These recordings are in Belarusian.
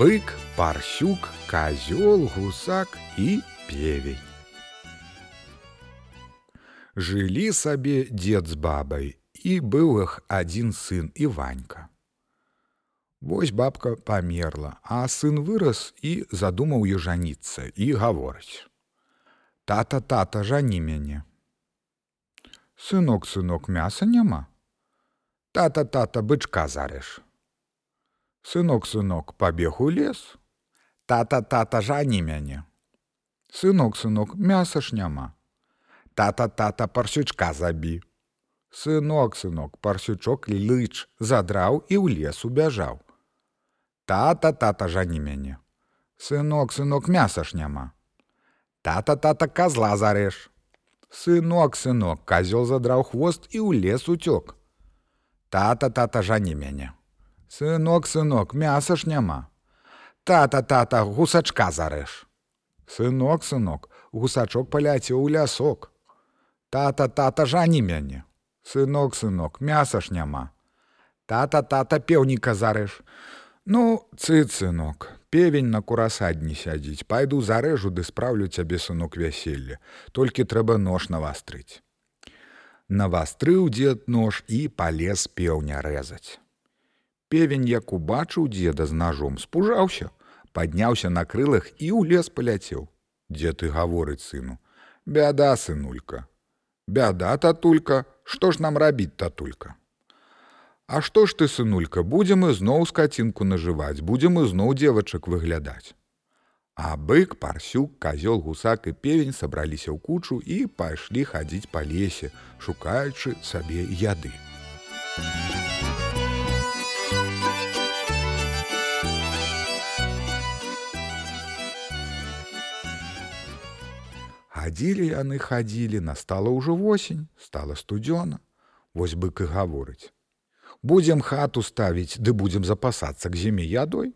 бык, парсюк, козёл, гусак і певень. Жылі сабе дзед з бабай, і быў іх адзін сын і ванька. Вось бабка памерла, а сын вырас і задумаў ё жаніцца і гаворыць: « Тата, тата, жані мяне. Сынок, сынок, мяса няма. Тата, тата, бычка зарэш. Сынок, сынок, пабег у лес. Тата, тата, жані мяне. Сынок, сынок, мяса ж няма. Тата, тата, парсючка забі. Сынок, сынок, парсючок лыч задраў і ў лес убяжаў. Тата, тата, жані мяне. Сынок, сынок, мяса ж няма. Тата, тата, козла зарэш. Сынок, сынок, козёл задраў хвост і ў лес уцёк. Тата, тата, жані мяне. Сынок, сынок, мяса ж няма. Тата, тата, гусачка зарэш. Сынок, сынок, гусачок паляцеў у лясок. Тата, тата, жані мяне. Сынок, сынок, мяса ж няма. Тата, тата, пеўніка зарэш. Ну, цыц, сынок, певень на курасадні сядзіць, пайду зарэжу ды спраўлю цябе сынок вяселля, толькі трэба нож навастрыць. Навастрыў дзед нож і палез пеўня рэзаць. Певень, як убачыў дзеда з ножом, спужаўся, падняўся на крылах і ў лес паляцеў. Дзед і гаворыць сыну: « Бяда, сынулька. Бяда, татулька, што ж нам рабіць татулька? А што ж ты, сынулька, будзем ізноў скацінку нажываць, будзем ізноў дзевачак выглядаць. А бык, парсюк, казёл, гусак і певень сабраліся ў кучу і пайшлі хадзіць па лесе, шукаючы сабе яды. Хадзілі яны хадзілі, настала ўжо восень, стала студзёна. Вось бык і гаворыць: Будзем хату ставіць, ды будзем запасацца к зіме ядой.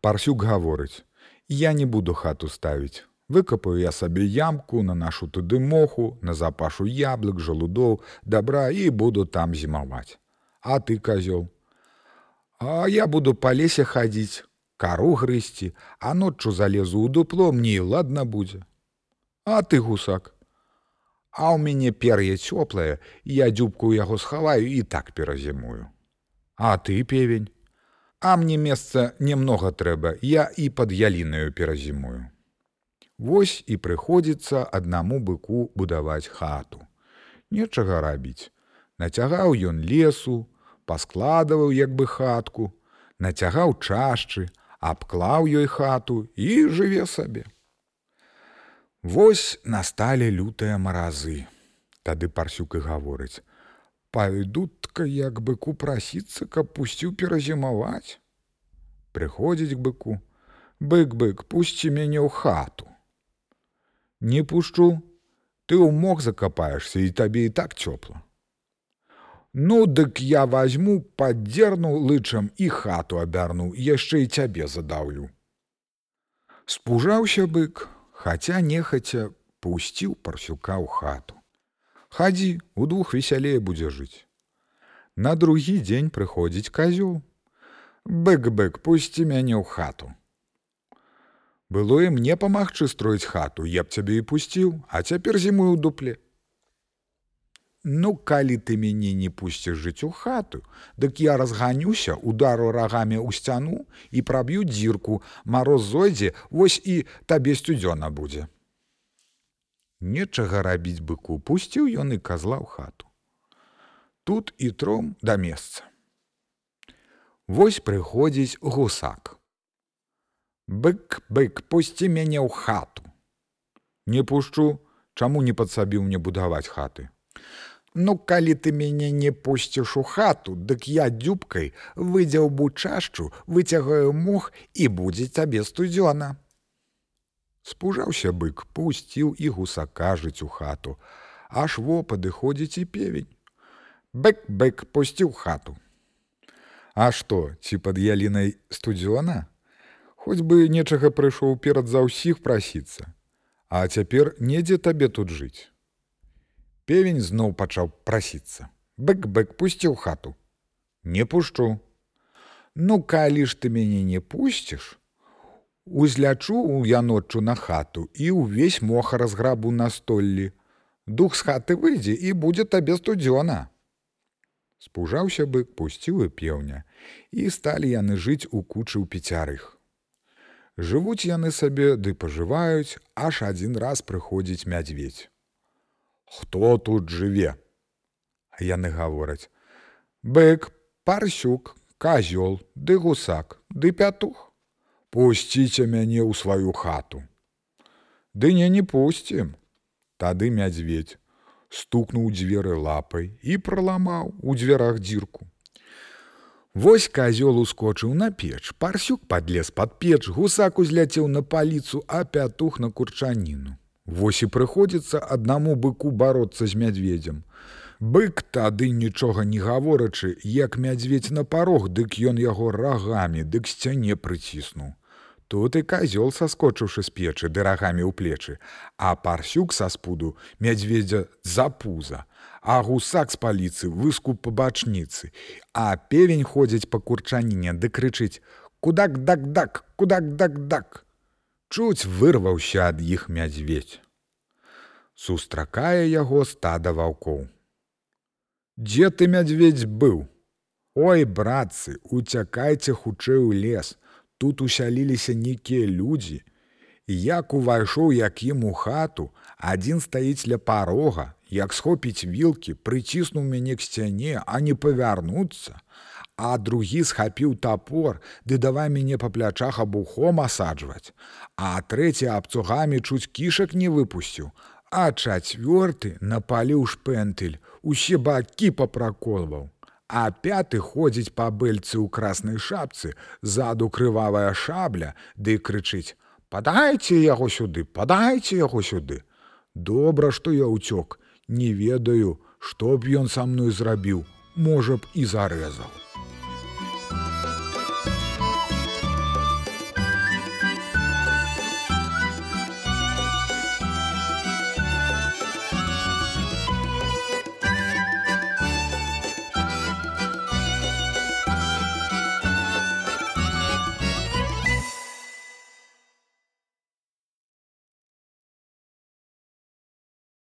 Парсюк гаворыць: Я не буду хату ставіць. Выкапаю я сабе ямку на нашу туды моху, на запашу яблык, жалудоў, добра і буду там зімаваць. А ты казёл. А я буду па лесе хадзіць, кару грысці, а ноччу залезу ў дупло мне ладна будзе. А ты гусак. А ў мяне пер'е цёплае, я дзюбку яго схаваю і так перазімую. А ты певень. А мне месца немнога трэба, я і пад ялінаю перазімую. Вось і прыходзіцца аднаму быку будаваць хату. Нечага рабіць. Нацягаў ён лесу, паскладаваў як бы хатку, нацягаў чашчы, абклаў ёй хату і жыве сабе. Вось насталі лютыя маразы. Тады парсюк і гаворыць: « Пайдутка як быку прасіцца, каб пусціў перазімаваць. Прыходзіць к быку: Бык-бык, пусці мяне ў хату. Не пушчу, ты ў мог закапаешься і табе і так цёпла. Ну, дык я возьму, паддзерну лычам і хату абярну, яшчэ і цябе задаўлю. Спужаўся бык, хаця нехаця пусціў парсюка ў хату. Хадзі, удвух весялее будзе жыць. На другі дзень прыходзіць казёл. Бэк-бэк, пусці мяне ў хату. Было і мне памагчы строіць хату, я б цябе і пусціў, а цяпер зімую ў дупле. Ну, калі ты мяне не пусціш жыць у хату, дык я разганюся, удару рагамі ў сцяну і праб'ю дзірку, мароз зойдзе, вось і табе сцюдзёна будзе. Нечага рабіць быку пусціў ён і казла ў хату. Тут і тром да месца. Вось прыходзіць гусак. Бык, бык, пусці мяне ў хату. Не пушчу, чаму не падсабіў мне будаваць хаты. Ну, калі ты мяне не пусціш у хату, дык я дзюбкай выдзяў бу чашчу, выцягаю мох і будзе табе студзёна. Спужаўся бык, пусціў і гусака жыць у хату, аж во падыходзіць і певень. Бэк-бэк пусціў хату. А што, ці пад ялінай студзёна? Хоць бы нечага прыйшоў перад за ўсіх прасіцца, А цяпер недзе табе тут жыць. Певень зноў пачаў прасіцца. Бэк-бэк пусціў хату. Не пушчу. Ну калі ж ты мяне не пусціш, узлячу ў яноччу на хату і ўвесь моха разграбу на столлі. Дух з хаты выйдзе і будзе табе студзёна. Спужаўся бык, пусціў і пеўня, і сталі яны жыць у кучы ў пяцярых. Жывуць яны сабе ды пажываюць, аж адзін раз прыходзіць мядзведь. Хто тут жыве? Яны гавораць: Бык, парсюк, казёл, ды гусак, ды пятух. Пусціце мяне ў сваю хату. Ды не не пусцім. Тады мядзведь стукнуў дзверы лапай і праламаў у дзвярах дзірку. Вось казёл ускочыў на печ, парсюк подлез под печ, гусак узляцеў на паліцу, а пятух на курчаніну. Вось і прыходзіцца аднаму быку бароцца з мядзведзем. Бык тады нічога не гаворачы, як мядзведь на парог, дык ён яго рагамі, дык сцяне прыціснуў. Тут і казёл саскочыўшы з печы дырагамі ў плечы, а парсюк са спуду мядзведзя за пуза, а гусак з паліцы выскуп па бачніцы, а певень ходзіць па курчаніне ды крычыць: кудак дак дак, кудак дак дак. Чуць вырваўся ад іх мядзведь. Сустракае яго стада ваўкоў. Дзе ты мядзведь быў? Ой, братцы, уцякайце хутчэй у лес, тут усяліліся нейкія людзі. Як увайшоў як ім у хату, адзін стаіць ля парога, як схопіць вілкі, прыціснуў мяне к сцяне, а не павярнуцца, а другі схапіў топор, ды давай мяне па плячах абухом асаджваць, а трэці абцугамі чуць кішак не выпусціў, а чацвёрты напаліў шпентыль, усе бакі папраколваў а пяты ходзіць па бэльцы ў краснай шапцы, заду крывавая шабля, ды крычыць: « Падайце яго сюды, падайце яго сюды. Добра, што я ўцёк, не ведаю, што б ён са мной зрабіў, можа б і зарэзаў.